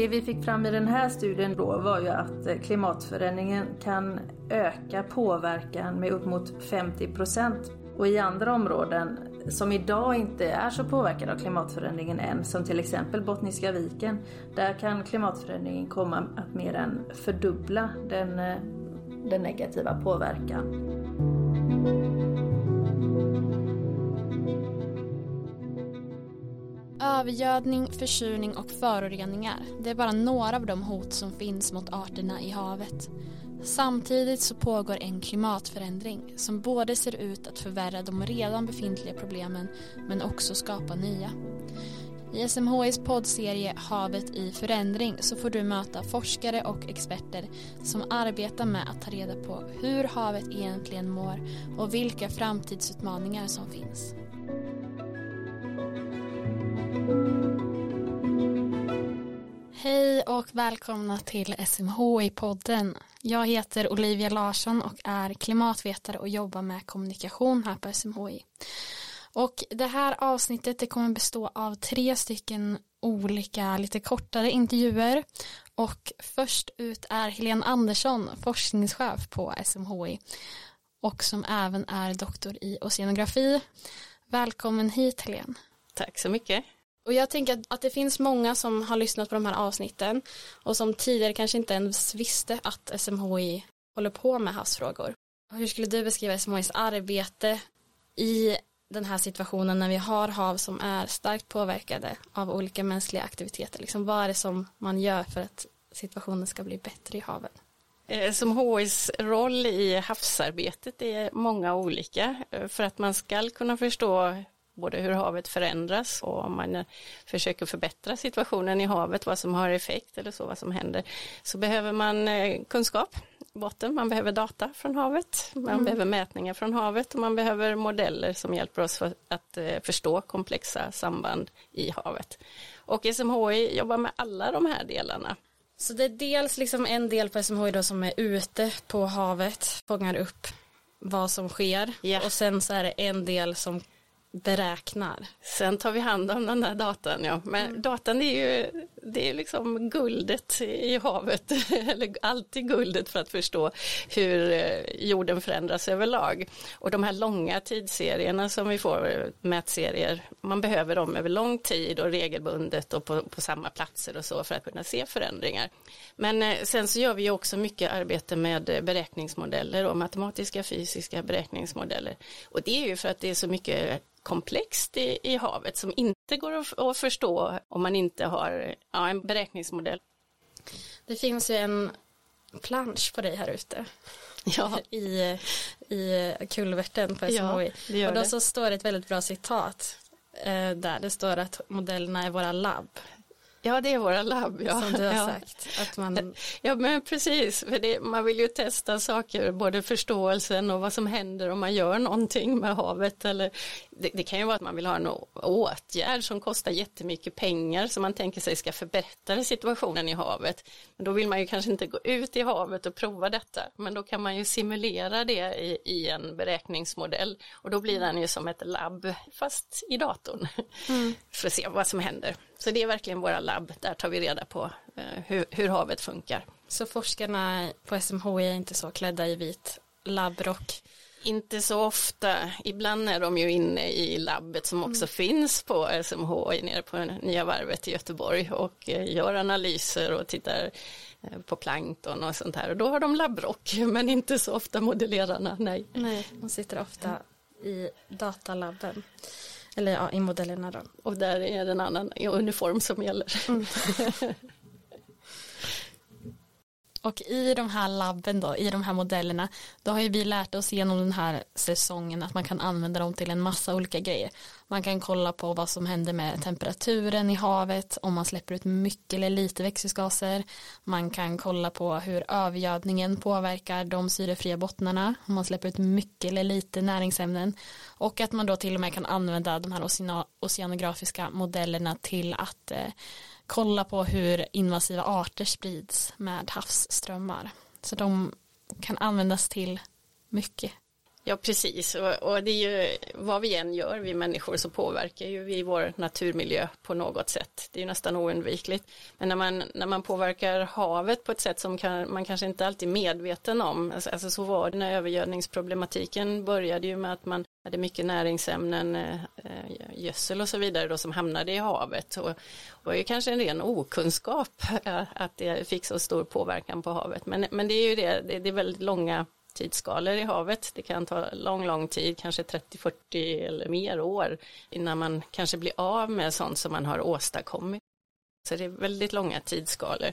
Det vi fick fram i den här studien då var ju att eh, klimatförändringen kan öka påverkan med upp mot 50 procent. Och i andra områden som idag inte är så påverkade av klimatförändringen än, som till exempel Bottniska viken, där kan klimatförändringen komma att mer än fördubbla den, eh, den negativa påverkan. Övergödning, försurning och föroreningar, det är bara några av de hot som finns mot arterna i havet. Samtidigt så pågår en klimatförändring som både ser ut att förvärra de redan befintliga problemen men också skapa nya. I SMHIs poddserie Havet i förändring så får du möta forskare och experter som arbetar med att ta reda på hur havet egentligen mår och vilka framtidsutmaningar som finns. Hej och välkomna till SMHI-podden. Jag heter Olivia Larsson och är klimatvetare och jobbar med kommunikation här på SMHI. Och det här avsnittet det kommer bestå av tre stycken olika lite kortare intervjuer och först ut är Helene Andersson, forskningschef på SMHI och som även är doktor i oceanografi. Välkommen hit Helene. Tack så mycket. Och jag tänker att det finns många som har lyssnat på de här avsnitten och som tidigare kanske inte ens visste att SMHI håller på med havsfrågor. Hur skulle du beskriva SMHIs arbete i den här situationen när vi har hav som är starkt påverkade av olika mänskliga aktiviteter? Liksom, vad är det som man gör för att situationen ska bli bättre i haven? Eh, SMHIs roll i havsarbetet är många olika. Eh, för att man ska kunna förstå både hur havet förändras och om man försöker förbättra situationen i havet, vad som har effekt eller så, vad som händer, så behöver man eh, kunskap i botten, man behöver data från havet, man mm. behöver mätningar från havet och man behöver modeller som hjälper oss för att eh, förstå komplexa samband i havet. Och SMHI jobbar med alla de här delarna. Så det är dels liksom en del på SMHI då som är ute på havet, fångar upp vad som sker yeah. och sen så är det en del som beräknar. Sen tar vi hand om den där datan, ja. Men mm. datan är ju, det är liksom guldet i havet, eller alltid guldet för att förstå hur eh, jorden förändras överlag. Och de här långa tidsserierna som vi får, eh, mätserier, man behöver dem över lång tid och regelbundet och på, på samma platser och så för att kunna se förändringar. Men eh, sen så gör vi också mycket arbete med beräkningsmodeller och matematiska fysiska beräkningsmodeller. Och det är ju för att det är så mycket komplext i, i havet som inte går att, förstå om man inte har ja, en beräkningsmodell. Det finns ju en plansch på dig här ute. Ja. I, i kulverten på SMHI. Ja, och då så står det ett väldigt bra citat eh, där det står att modellerna är våra labb. Ja, det är våra labb. Ja. Som du har ja. sagt. Att man... Ja, men precis. För det, man vill ju testa saker, både förståelsen och vad som händer om man gör någonting med havet. Eller, det, det kan ju vara att man vill ha en åtgärd som kostar jättemycket pengar som man tänker sig ska förbättra situationen i havet. Men då vill man ju kanske inte gå ut i havet och prova detta. Men då kan man ju simulera det i, i en beräkningsmodell och då blir den ju som ett labb fast i datorn. Mm. För att se vad som händer. Så det är verkligen våra labb, där tar vi reda på eh, hur, hur havet funkar. Så forskarna på SMHI är inte så klädda i vit labbrock? Inte så ofta, ibland är de ju inne i labbet som också mm. finns på SMHI nere på Nya Varvet i Göteborg och eh, gör analyser och tittar eh, på plankton och sånt här och då har de labbrock men inte så ofta modellerarna, nej. Nej, de sitter ofta i datalabben. Eller ja, i modellerna då. Och där är det en annan uniform som gäller. Mm. Och i de här labben då, i de här modellerna, då har ju vi lärt oss genom den här säsongen att man kan använda dem till en massa olika grejer. Man kan kolla på vad som händer med temperaturen i havet, om man släpper ut mycket eller lite växthusgaser. Man kan kolla på hur övergödningen påverkar de syrefria bottnarna, om man släpper ut mycket eller lite näringsämnen. Och att man då till och med kan använda de här oceanografiska modellerna till att eh, kolla på hur invasiva arter sprids med havsströmmar. Så de kan användas till mycket. Ja, precis. Och, och, det är ju vad vi än gör, vi människor, så påverkar ju vi vår naturmiljö på något sätt. Det är ju nästan oundvikligt. Men när man, när man påverkar havet på ett sätt som kan, man kanske inte alltid är medveten om, alltså, alltså så var det när övergödningsproblematiken började ju med att man hade mycket näringsämnen, eh, eh gödsel och så vidare då som hamnade i havet. Och, och det ju kanske en ren okunskap eh, att det fick så stor påverkan på havet. Men, men det är ju det, det är väldigt långa tidsskalor i havet. Det kan ta lång, lång tid, kanske 30, 40 eller mer år innan man kanske blir av med sånt som man har åstadkommit. Så det är väldigt långa tidsskalor.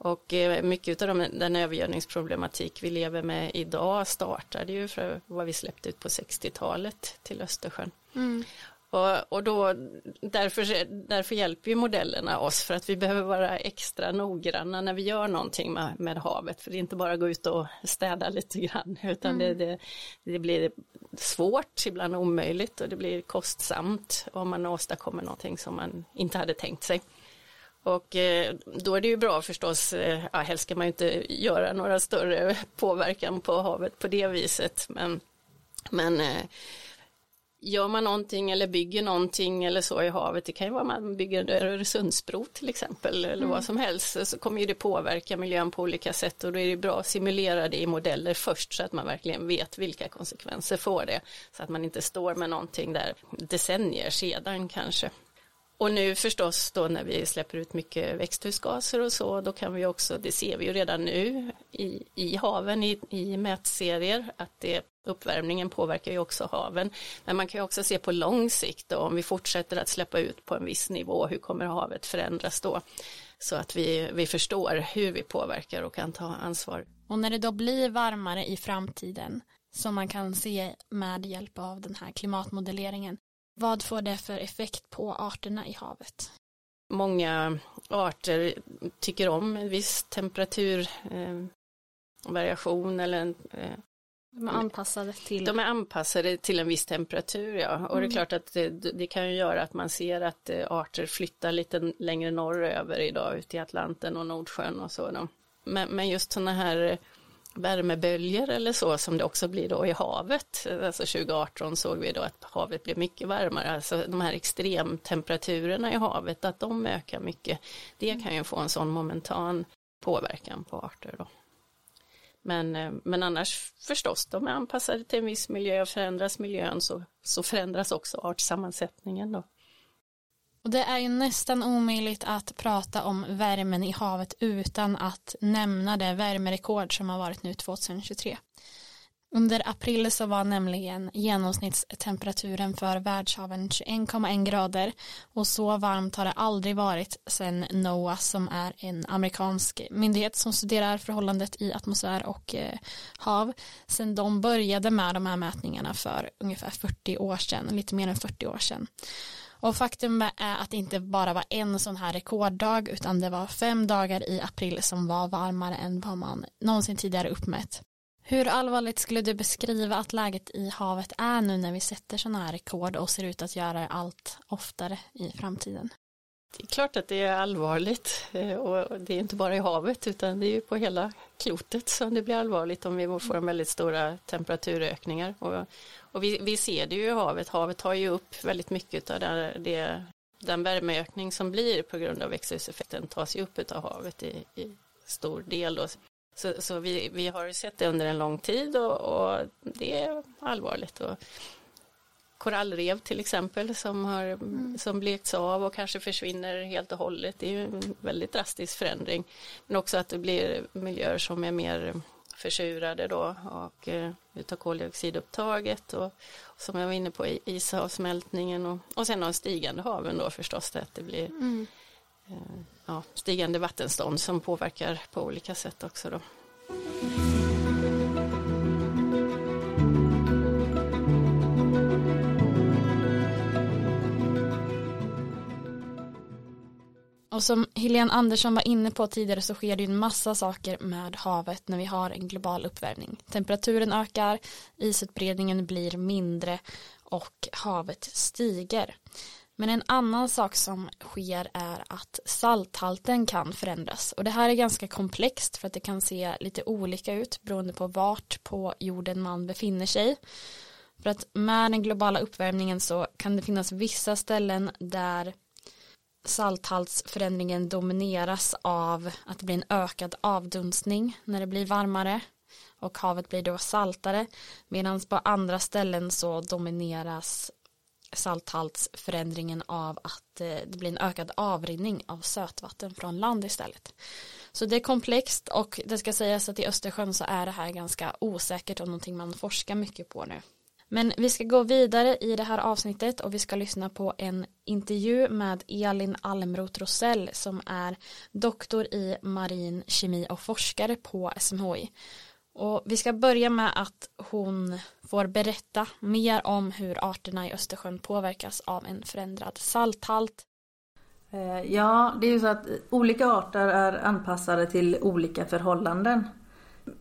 Och eh, mycket av den övergödningsproblematik vi lever med idag startade ju för vad vi släppte ut på 60-talet till Östersjön. Mm. Och, och då, därför, därför hjälper ju modellerna oss för att vi behöver vara extra noggranna när vi gör någonting med, med havet. För det är inte bara att gå ut och städa lite grann utan mm. det, det, det, blir svårt, ibland omöjligt och det blir kostsamt om man åstadkommer någonting som man inte hade tänkt sig. Och eh, då är det ju bra förstås, eh, ja, helst ska man ju inte göra några större påverkan på havet på det viset men, men eh, gör man någonting eller bygger någonting eller så i havet, det kan ju vara man bygger en Öresundsbro till exempel eller mm. vad som helst, så kommer ju det påverka miljön på olika sätt och då är det bra att simulera det i modeller först så att man verkligen vet vilka konsekvenser får det, så att man inte står med någonting där decennier sedan kanske. Och nu förstås då när vi släpper ut mycket växthusgaser och så, då kan vi också, det ser vi ju redan nu i, i haven i, i mätserier, att det, uppvärmningen påverkar ju också haven. Men man kan ju också se på lång sikt då, om vi fortsätter att släppa ut på en viss nivå, hur kommer havet förändras då? Så att vi, vi förstår hur vi påverkar och kan ta ansvar. Och när det då blir varmare i framtiden, som man kan se med hjälp av den här klimatmodelleringen, vad får det för effekt på arterna i havet? Många arter tycker om en viss temperaturvariation eh, eller en, eh, de är anpassade till De är anpassade till en viss temperatur ja och mm. det är mm. klart att det, det, kan ju göra att man ser att eh, arter flyttar lite längre norröver idag ut i Atlanten och Nordsjön och så. Men, men just sådana här värmeböljor eller så som det också blir då i havet. Alltså 2018 såg vi då att havet blev mycket varmare, alltså de här extremtemperaturerna i havet, att de ökar mycket. Det kan ju få en sån momentan påverkan på arter då. Men, eh, men annars förstås, de är anpassade till en viss miljö, och förändras miljön så, så förändras också artsammansättningen då. Och det är ju nästan omöjligt att prata om värmen i havet utan att nämna det värmerekord som har varit nu 2023. Under april så var nämligen genomsnittstemperaturen för världshaven 21,1 grader och så varmt har det aldrig varit sedan NOAA som är en amerikansk myndighet som studerar förhållandet i atmosfär och eh, hav. Sen de började med de här mätningarna för ungefär 40 år sedan, lite mer än 40 år sedan. Och faktum är att det inte bara var en sån här rekorddag utan det var fem dagar i april som var varmare än vad man någonsin tidigare uppmätt. Hur allvarligt skulle du beskriva att läget i havet är nu när vi sätter sådana här rekord och ser ut att göra det allt oftare i framtiden? Det är klart att det är allvarligt eh, och det är inte bara i havet utan det är ju på hela klotet som det blir allvarligt om vi får en väldigt stora temperaturökningar. Och, och vi, vi, ser det ju i havet, havet tar ju upp väldigt mycket av det, det, den värmeökning som blir på grund av växthuseffekten tas ju upp av havet i, i stor del. Då. Så, så vi, vi, har sett det under en lång tid och, och det är allvarligt. Och korallrev till exempel som har mm. som blekts av och kanske försvinner helt och hållet. Det är ju en väldigt drastisk förändring. Men också att det blir miljöer som är mer försurade då och eh, utav koldioxidupptaget och, och som jag var inne på isavsmältningen och, och sen de stigande haven då förstås det att det blir mm ja, stigande vattenstånd som påverkar på olika sätt också då. Och som Helene Andersson var inne på tidigare så sker det en massa saker med havet när vi har en global uppvärmning. Temperaturen ökar, isutbredningen blir mindre och havet stiger. Men en annan sak som sker är att salthalten kan förändras och det här är ganska komplext för att det kan se lite olika ut beroende på vart på jorden man befinner sig. För att med den globala uppvärmningen så kan det finnas vissa ställen där salthaltsförändringen domineras av att det blir en ökad avdunstning när det blir varmare och havet blir då saltare medan på andra ställen så domineras salthaltsförändringen av att eh, det blir en ökad avrinning av sötvatten från land istället. Så det är komplext och det ska sägas att i Östersjön så är det här ganska osäkert och någonting man forskar mycket på nu. Men vi ska gå vidare i det här avsnittet och vi ska lyssna på en intervju med Elin Almroth Rosell som är doktor i marin kemi och forskare på SMHI. Och vi ska börja med att hon får berätta mer om hur arterna i Östersjön påverkas av en förändrad salthalt. Eh, ja, det är ju så att olika arter är anpassade till olika förhållanden.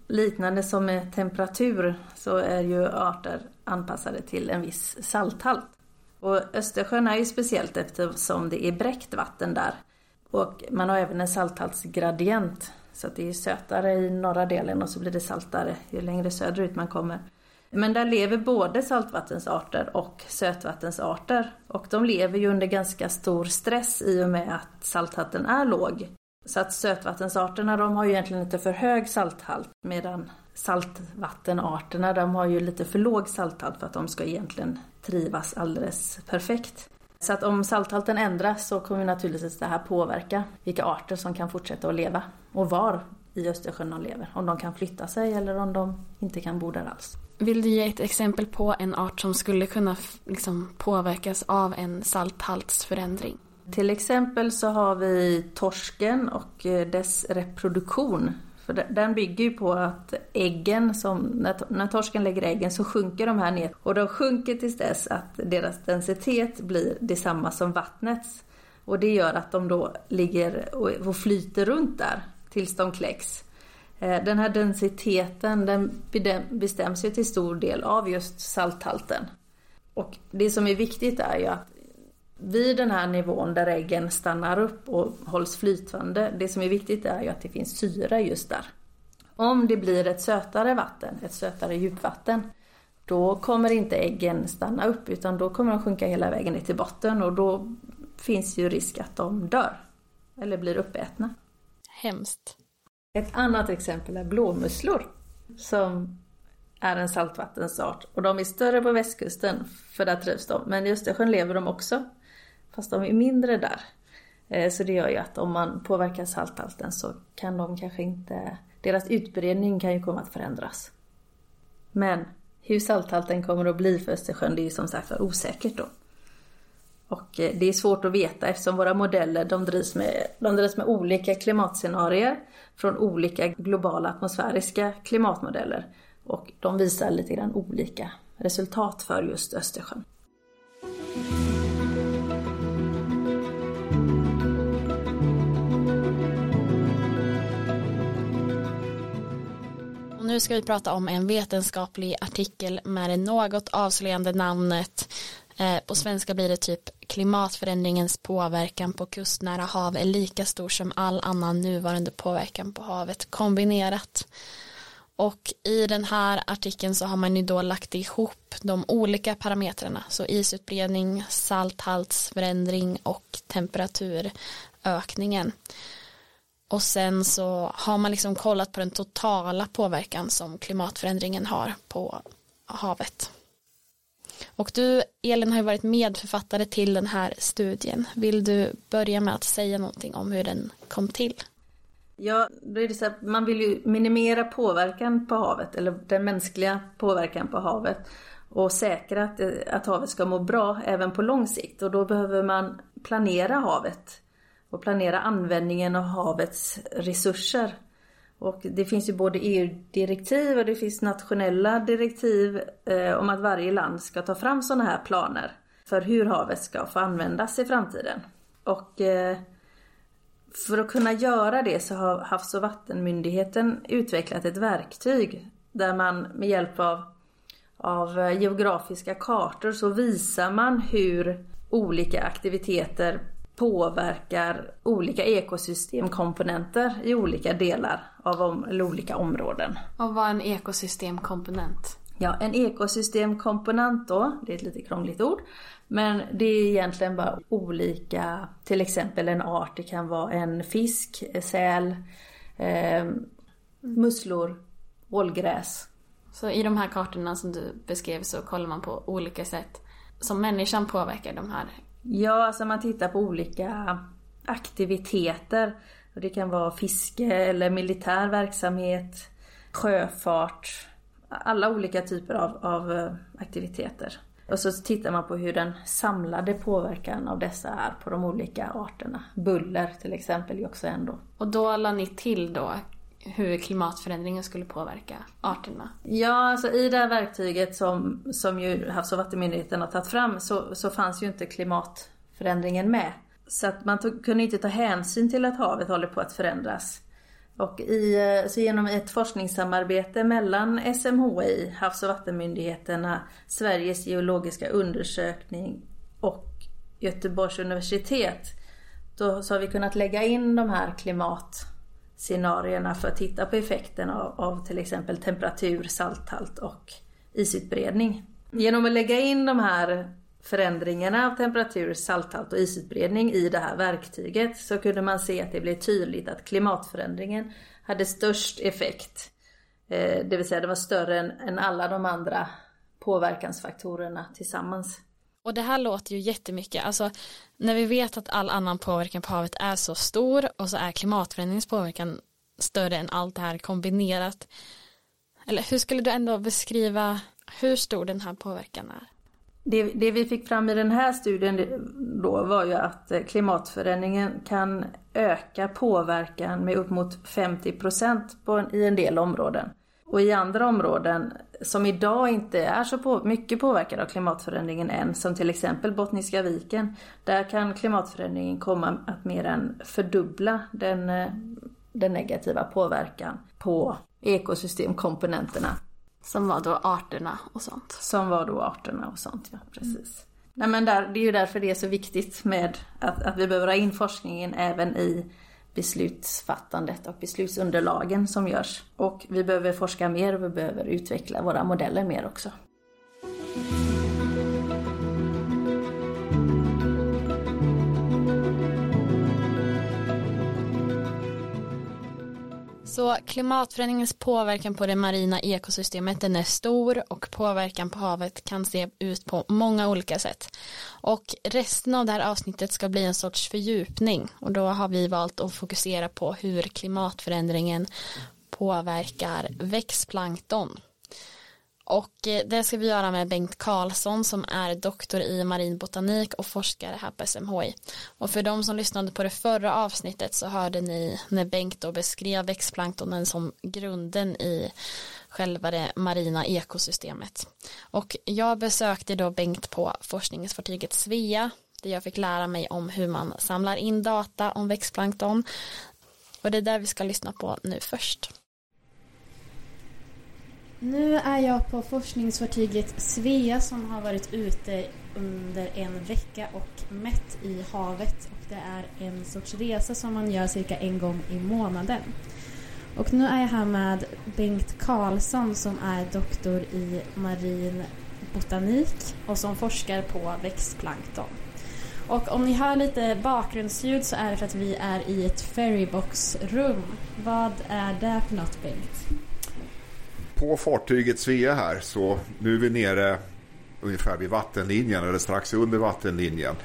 Liknande som med temperatur så är ju arter anpassade till en viss salthalt. Och Östersjön är ju speciellt eftersom det är bräckt vatten där. Och man har även en salthaltsgradient. Så att det är sötare i norra delen och så blir det saltare ju längre söderut man kommer. Men där lever både saltvattensarter och sötvattensarter. Och de lever ju under ganska stor stress i och med att salthalten är låg. Så att sötvattensarterna de har ju egentligen inte för hög salthalt medan saltvattenarterna de har ju lite för låg salthalt för att de ska egentligen trivas alldeles perfekt. Så att om salthalten ändras så kommer naturligtvis det här påverka vilka arter som kan fortsätta att leva och var i Östersjön de lever. Om de kan flytta sig eller om de inte kan bo där alls. Vill du ge ett exempel på en art som skulle kunna liksom påverkas av en salthaltsförändring? Till exempel så har vi torsken och eh, dess reproduktion. För den bygger ju på att äggen, som, när, torsken lägger äggen så sjunker de här ner. Och de sjunker tills dess att deras densitet blir detsamma som vattnets. Och det gör att de då ligger och flyter runt där tills de kläcks. Eh, den här densiteten den bestäms ju till stor del av just salthalten. Och det som är viktigt är ju att vid den här nivån där äggen stannar upp och hålls flytande, det som är viktigt är ju att det finns syre just där. Om det blir ett sötare vatten, ett sötare djupvatten, då kommer inte äggen stanna upp utan då kommer de sjunka hela vägen ner till botten och då finns ju risk att de dör eller blir uppätna. Hemskt. Ett annat exempel är blåmusslor som är en saltvattensart och de är större på västkusten för där trivs de. Men i Östersjön lever de också fast de är mindre där. Eh, så det gör ju att om man påverkar salthalten så kan de kanske inte, deras utbredning kan ju komma att förändras. Men hur salthalten kommer att bli för Östersjön det är ju som sagt osäkert då. Och eh, det är svårt att veta eftersom våra modeller de drivs med, de drivs med olika klimatscenarier från olika globala atmosfäriska klimatmodeller. Och de visar lite grann olika resultat för just Östersjön. Nu ska vi prata om en vetenskaplig artikel med det något avslöjande namnet Eh, på svenska blir det typ klimatförändringens påverkan på kustnära hav är lika stor som all annan nuvarande påverkan på havet kombinerat. Och i den här artikeln så har man ju då lagt ihop de olika parametrarna, så isutbredning, salthaltsförändring och temperaturökningen. Och sen så har man liksom kollat på den totala påverkan som klimatförändringen har på havet. Och du, Elin, har ju varit medförfattare till den här studien. Vill du börja med att säga någonting om hur den kom till? Ja, då är det så att man vill ju minimera påverkan på havet, eller den mänskliga påverkan på havet och säkra att, att havet ska må bra även på lång sikt. Och då behöver man planera havet och planera användningen av havets resurser. Och det finns ju både EU-direktiv och det finns nationella direktiv eh, om att varje land ska ta fram sådana här planer för hur havet ska få användas i framtiden. Och eh, för att kunna göra det så har Havs och vattenmyndigheten utvecklat ett verktyg där man med hjälp av, av eh, geografiska kartor så visar man hur olika aktiviteter påverkar olika ekosystemkomponenter i olika delar av om, olika områden. Och vad är en ekosystemkomponent? Ja, en ekosystemkomponent då, det är ett lite krångligt ord, men det är egentligen bara olika, till exempel en art, det kan vara en fisk, säl, eh, musslor, ålgräs. Så i de här kartorna som du beskrev så kollar man på olika sätt som människan påverkar de här? Ja, alltså man tittar på olika aktiviteter. Det kan vara fiske eller militär verksamhet, sjöfart, alla olika typer av, av eh, aktiviteter. Och så tittar man på hur den samlade påverkan av dessa är på de olika arterna. Buller till exempel är också en då. Och då la ni till då hur klimatförändringen skulle påverka arterna? Ja, alltså i det här verktyget som, som ju Havs och vattenmyndigheten har tagit fram så, så fanns ju inte klimatförändringen med. Så att man tog, kunde inte ta hänsyn till att havet håller på att förändras. Och i, eh, så genom ett forskningssamarbete mellan SMHI, Havs och vattenmyndigheterna, Sveriges geologiska undersökning och Göteborgs universitet, då så har vi kunnat lägga in de här klimat scenarierna för att titta på effekten av, av till exempel temperatur, salthalt och isutbredning. Genom att lägga in de här förändringarna av temperatur, salthalt och isutbredning i det här verktyget så kunde man se att det blev tydligt att klimatförändringen hade störst effekt. Eh, det vill säga det var större än, alla de andra påverkansfaktorerna tillsammans. Och det här låter ju jättemycket, alltså när vi vet att all annan påverkan på havet är så stor och så är klimatförändringens påverkan större än allt det här kombinerat. Eller hur skulle du ändå beskriva hur stor den här påverkan är? Det, det, vi fick fram i den här studien då var ju att klimatförändringen kan öka påverkan med upp mot 50 procent i en del områden. Och i andra områden som idag inte är så på, mycket påverkade av klimatförändringen än, som till exempel Bottniska viken, där kan klimatförändringen komma att mer än fördubbla den, eh, den negativa påverkan på ekosystemkomponenterna. Som var då arterna och sånt. Som var då arterna och sånt, ja precis. Mm. Nej, men där, det är ju därför det är så viktigt med att, att vi behöver ha in forskningen även i beslutsfattandet och beslutsunderlagen som görs. Och vi behöver forska mer och vi behöver utveckla våra modeller mer också. Så klimatförändringens påverkan på det marina ekosystemet den är stor och påverkan på havet kan se ut på många olika sätt. Och resten av det här avsnittet ska bli en sorts fördjupning och då har vi valt att fokusera på hur klimatförändringen påverkar växtplankton. Och eh, det ska vi göra med Bengt Karlsson som är doktor i marin botanik och forskare här på SMHI. Och för de som lyssnade på det förra avsnittet så hörde ni när Bengt då beskrev växtplanktonen som grunden i själva det marina ekosystemet. Och jag besökte då Bengt på forskningsfartyget Svea där jag fick lära mig om hur man samlar in data om växtplankton. Och det är där vi ska lyssna på nu först. Nu är jag på forskningsfartyget Svea som har varit ute under en vecka och mätt i havet. Och det är en sorts resa som man gör cirka en gång i månaden. Och nu är jag här med Bengt Karlsson som är doktor i marin botanik och som forskar på växtplankton. Och om ni hör lite bakgrundsljud så är det för att vi är i ett ferryboxrum. Vad är det för något Bengt? På fartyget Svea här så nu är vi nere ungefär vid vattenlinjen eller strax under vattenlinjen.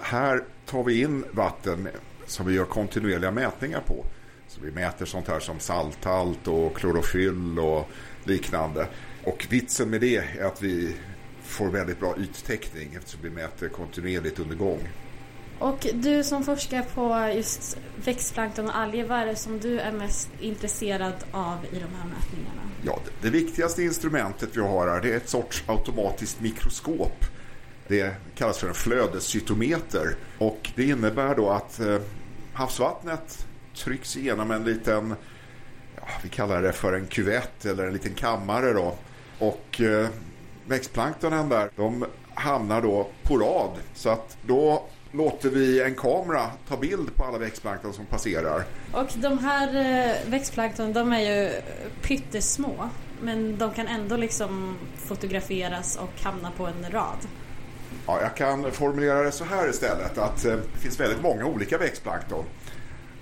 Här tar vi in vatten som vi gör kontinuerliga mätningar på. Så vi mäter sånt här som salthalt och klorofyll och liknande. Och vitsen med det är att vi får väldigt bra yttäckning eftersom vi mäter kontinuerligt under gång. Och du som forskar på just växtplankton och alger, vad är det som du är mest intresserad av i de här mätningarna? Ja, det viktigaste instrumentet vi har här det är ett sorts automatiskt mikroskop. Det kallas för en flödescytometer och det innebär då att eh, havsvattnet trycks igenom en liten, ja, vi kallar det för en kuvett eller en liten kammare då. Och eh, växtplanktonen där, de hamnar då på rad. Så att då låter vi en kamera ta bild på alla växtplankton som passerar. Och de här eh, växtplankton de är ju pyttesmå. Men de kan ändå liksom fotograferas och hamna på en rad. Ja, jag kan formulera det så här istället att eh, det finns väldigt många olika växtplankton.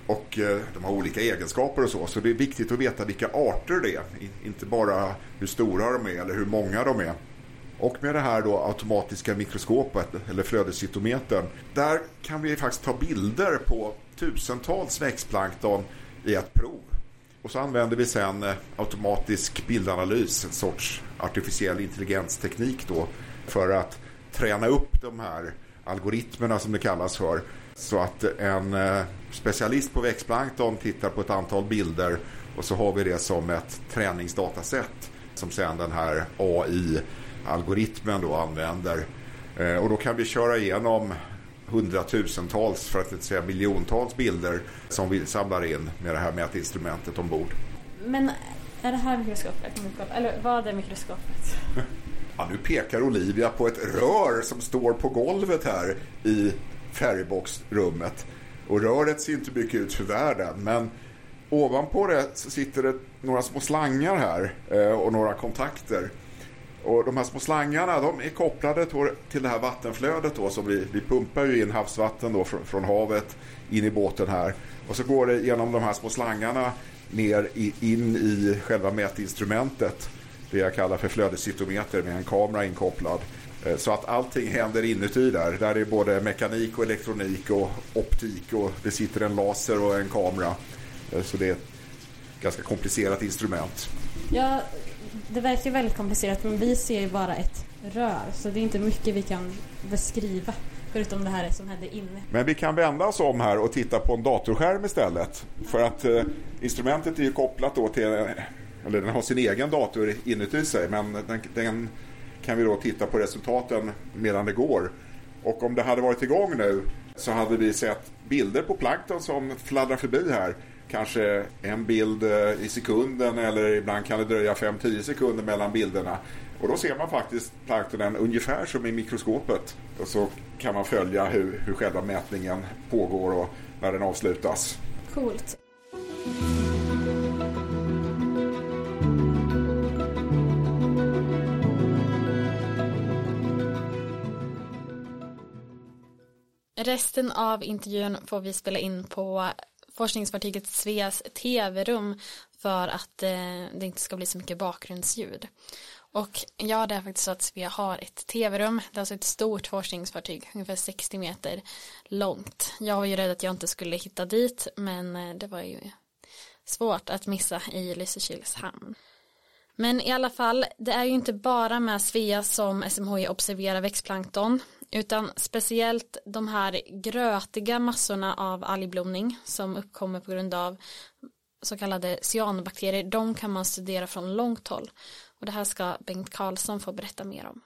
Och eh, de har olika egenskaper och så. Så det är viktigt att veta vilka arter det är. Inte bara hur stora de är eller hur många de är. Och med det här då automatiska mikroskopet eller flödescytometern. Där kan vi faktiskt ta bilder på tusentals växtplankton i ett prov. Och så använder vi sen eh, automatisk bildanalys, en sorts artificiell intelligensteknik då för att träna upp de här algoritmerna som det kallas för. Så att en eh, specialist på växtplankton tittar på ett antal bilder och så har vi det som ett träningsdataset som sen den här AI AI-algoritmen då använder. Eh, och då kan vi köra igenom hundratusentals, för att inte säga miljontals bilder som vi samlar in med det här mätinstrumentet ombord. Men är det här mikroskopet? Eller vad är mikroskopet? Ja, nu pekar Olivia på ett rör som står på golvet här i färgboxrummet. Och röret ser inte mycket ut för världen, men ovanpå det så sitter det några små slangar här eh, och några kontakter. Och de här små slangarna de är kopplade till det här vattenflödet då, som vi, vi pumpar ju in havsvatten då från, från havet in i båten här. Och så går det genom de här små slangarna ner i, in i själva mätinstrumentet. Det jag kallar för flödescytometer med en kamera inkopplad. Eh, så att allting händer inuti där. Där är både mekanik och elektronik och optik och det sitter en laser och en kamera. Eh, så det är ett ganska komplicerat instrument. Ja, det verkar väldigt komplicerat men vi ser ju bara ett rör så det är inte mycket vi kan beskriva förutom det här som händer inne. Men vi kan vända oss om här och titta på en datorskärm istället. För att eh, instrumentet är ju kopplat då till, eller den har sin egen dator inuti sig men den, den kan vi då titta på resultaten medan det går. Och om det hade varit igång nu så hade vi sett bilder på plankton som fladdrar förbi här. Kanske en bild eh, i sekunden eller ibland kan det dröja 5-10 sekunder mellan bilderna. Och då ser man faktiskt planktonen ungefär som i mikroskopet. Och så kan man följa hur, hur själva mätningen pågår och när den avslutas. Coolt. Resten av intervjun får vi spela in på forskningsfartyget Sveas tv-rum för att eh, det inte ska bli så mycket bakgrundsljud. Och ja, det är faktiskt så att Svea har ett tv-rum. Det är alltså ett stort forskningsfartyg, ungefär 60 meter långt. Jag var ju rädd att jag inte skulle hitta dit, men eh, det var ju svårt att missa i Lysekils hamn. Men i alla fall, det är ju inte bara med Svea som SMHI observerar växtplankton utan speciellt de här grötiga massorna av algblomning som uppkommer på grund av så kallade cyanobakterier, de kan man studera från långt håll. Och det här ska Bengt Karlsson få berätta mer om.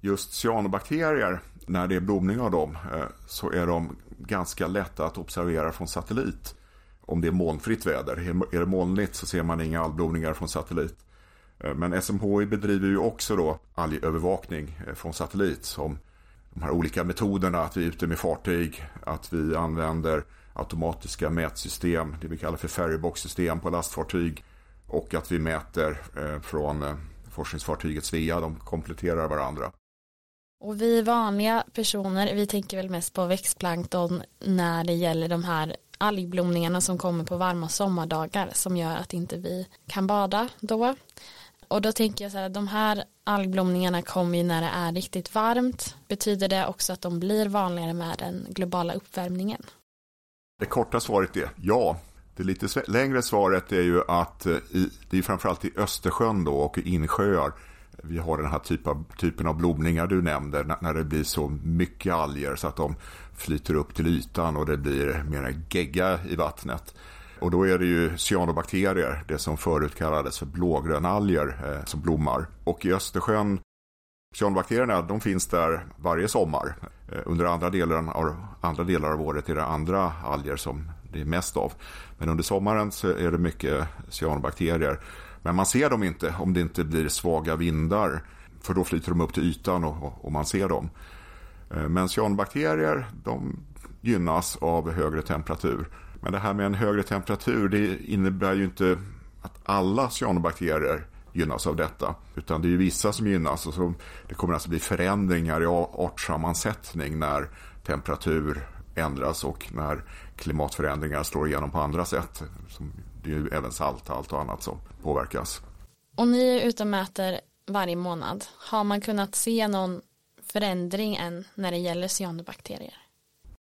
Just cyanobakterier, när det är blomning av dem, eh, så är de ganska lätta att observera från satellit. Om det är molnfritt väder. Är det molnigt så ser man inga algblomningar från satellit. Eh, men SMHI bedriver ju också då algövervakning eh, från satellit som de här olika metoderna att vi är ute med fartyg, att vi använder automatiska mätsystem, det vi kallar för ferrybox-system på lastfartyg och att vi mäter eh, från eh, forskningsfartyget Svea, de kompletterar varandra. Och vi vanliga personer, vi tänker väl mest på växtplankton när det gäller de här algblomningarna som kommer på varma sommardagar som gör att inte vi kan bada då. Och då tänker jag så här, de här algblomningarna kommer ju när det är riktigt varmt. Betyder det också att de blir vanligare med den globala uppvärmningen? Det korta svaret är ja. Det lite längre svaret är ju att eh, i, det är framförallt i Östersjön då och i insjöar vi har den här typ av, typen av blomningar du nämnde när det blir så mycket alger så att de flyter upp till ytan och det blir mer gegga i vattnet. Och då är det ju cyanobakterier, det som förut kallades för blågrönalger, eh, som blommar. Och i Östersjön, cyanobakterierna, de finns där varje sommar. Eh, under andra delar, av, andra delar av året är det andra alger som det är mest av. Men under sommaren så är det mycket cyanobakterier. Men man ser dem inte om det inte blir svaga vindar. för då flyter de upp till ytan och, och man ser dem. Eh, men cyanobakterier de gynnas av högre temperatur. Men det här med en högre temperatur det innebär ju inte att alla cyanobakterier gynnas av detta. Utan det är vissa som gynnas och så det kommer alltså bli förändringar i artsammansättning när temperatur ändras och när klimatförändringar slår igenom på andra sätt. Det är ju även salthalt och annat som påverkas. Och ni är ute och mäter varje månad. Har man kunnat se någon förändring än när det gäller cyanobakterier?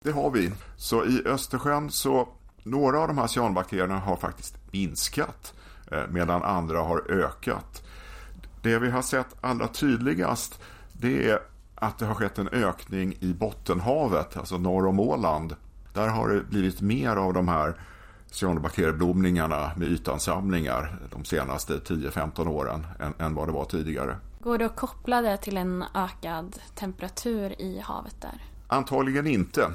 Det har vi. Så i Östersjön så några av de här cyanobakterierna har faktiskt minskat eh, medan andra har ökat. Det vi har sett allra tydligast det är att det har skett en ökning i Bottenhavet, alltså norr om Åland. Där har det blivit mer av de här cyanobakterieblomningarna med ytansamlingar de senaste 10-15 åren än, än vad det var tidigare. Går det att koppla det till en ökad temperatur i havet där? Antagligen inte.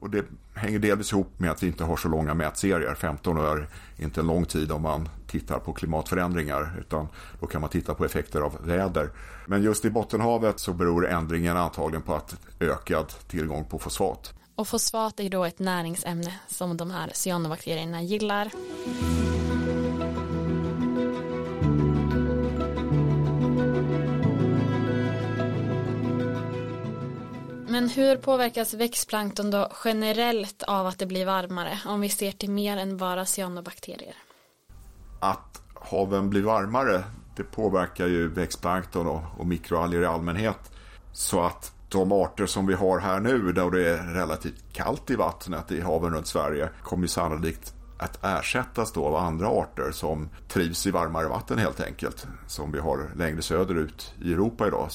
Och det hänger delvis ihop med att vi inte har så långa mätserier. 15 år är inte en lång tid om man tittar på klimatförändringar utan då kan man titta på effekter av väder. Men just i Bottenhavet så beror ändringen antagligen på att ökad tillgång på fosfat. Och fosfat är då ett näringsämne som de här cyanobakterierna gillar. Men hur påverkas växtplankton då generellt av att det blir varmare om vi ser till mer än bara cyanobakterier? Att haven blir varmare det påverkar ju växtplankton och, och mikroalger i allmänhet. Så att de arter som vi har här nu där det är relativt kallt i vattnet i haven runt Sverige kommer sannolikt att ersättas då av andra arter som trivs i varmare vatten helt enkelt. Som vi har längre söderut i Europa idag.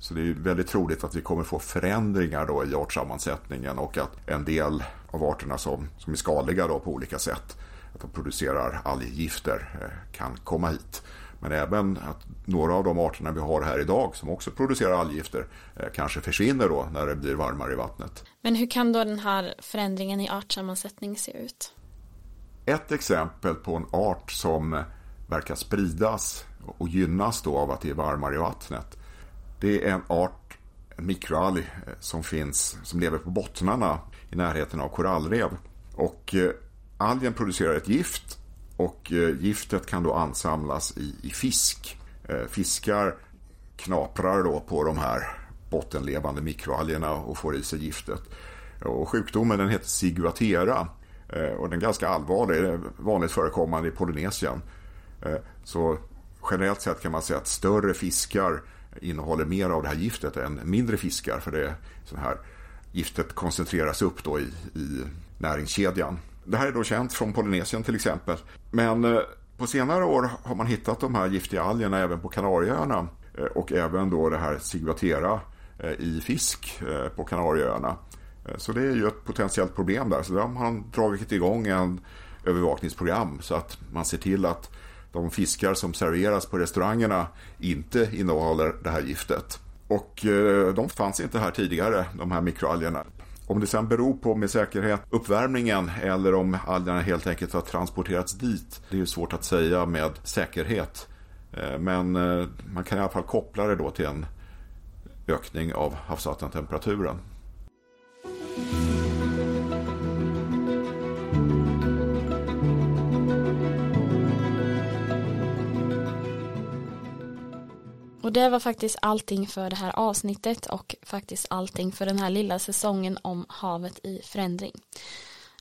Så det är väldigt troligt att vi kommer få förändringar då i artsammansättningen och att en del av arterna som, som är skadliga då på olika sätt, att de producerar alggifter, eh, kan komma hit. Men även att några av de arterna vi har här idag som också producerar alggifter eh, kanske försvinner då när det blir varmare i vattnet. Men hur kan då den här förändringen i artsammansättning se ut? Ett exempel på en art som verkar spridas och gynnas då av att det är varmare i vattnet det är en art, en mikroalg, eh, som finns, som lever på bottnarna i närheten av korallrev. Och eh, algen producerar ett gift och eh, giftet kan då ansamlas i, i fisk. Fiskar knaprar då på de här bottenlevande mikroalgerna och får i sig giftet. Och sjukdomen den heter ciguatera och den är ganska allvarlig, det är vanligt förekommande i Polynesien. Så generellt sett kan man säga att större fiskar innehåller mer av det här giftet än mindre fiskar. För det så här, giftet koncentreras upp då i, i näringskedjan. Det här är då känt från Polynesien till exempel. Men eh, på senare år har man hittat de här giftiga algerna även på Kanarieöarna. Eh, och även då det här Sigvatera eh, i fisk på Kanarieöarna. Så det är ju ett potentiellt problem där. Så där har man dragit igång en övervakningsprogram så att man ser till att de fiskar som serveras på restaurangerna inte innehåller det här giftet. Och eh, de fanns inte här tidigare, de här mikroalgerna. Om det sen beror på med säkerhet uppvärmningen eller om algerna helt enkelt har transporterats dit, det är ju svårt att säga med säkerhet. Eh, men eh, man kan i alla fall koppla det då till en ökning av havsvattentemperaturen. Och det var faktiskt allting för det här avsnittet och faktiskt allting för den här lilla säsongen om havet i förändring.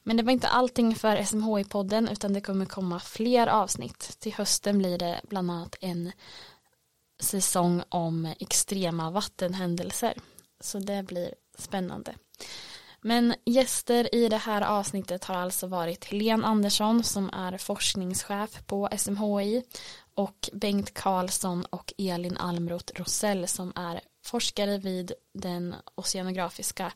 Men det var inte allting för SMHI-podden utan det kommer komma fler avsnitt. Till hösten blir det bland annat en säsong om extrema vattenhändelser. Så det blir spännande. Men gäster i det här avsnittet har alltså varit Helene Andersson som är forskningschef på SMHI och Bengt Karlsson och Elin Almroth Rosell som är forskare vid den oceanografiska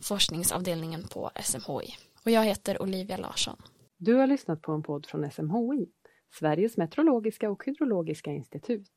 forskningsavdelningen på SMHI. Och jag heter Olivia Larsson. Du har lyssnat på en podd från SMHI, Sveriges meteorologiska och hydrologiska institut.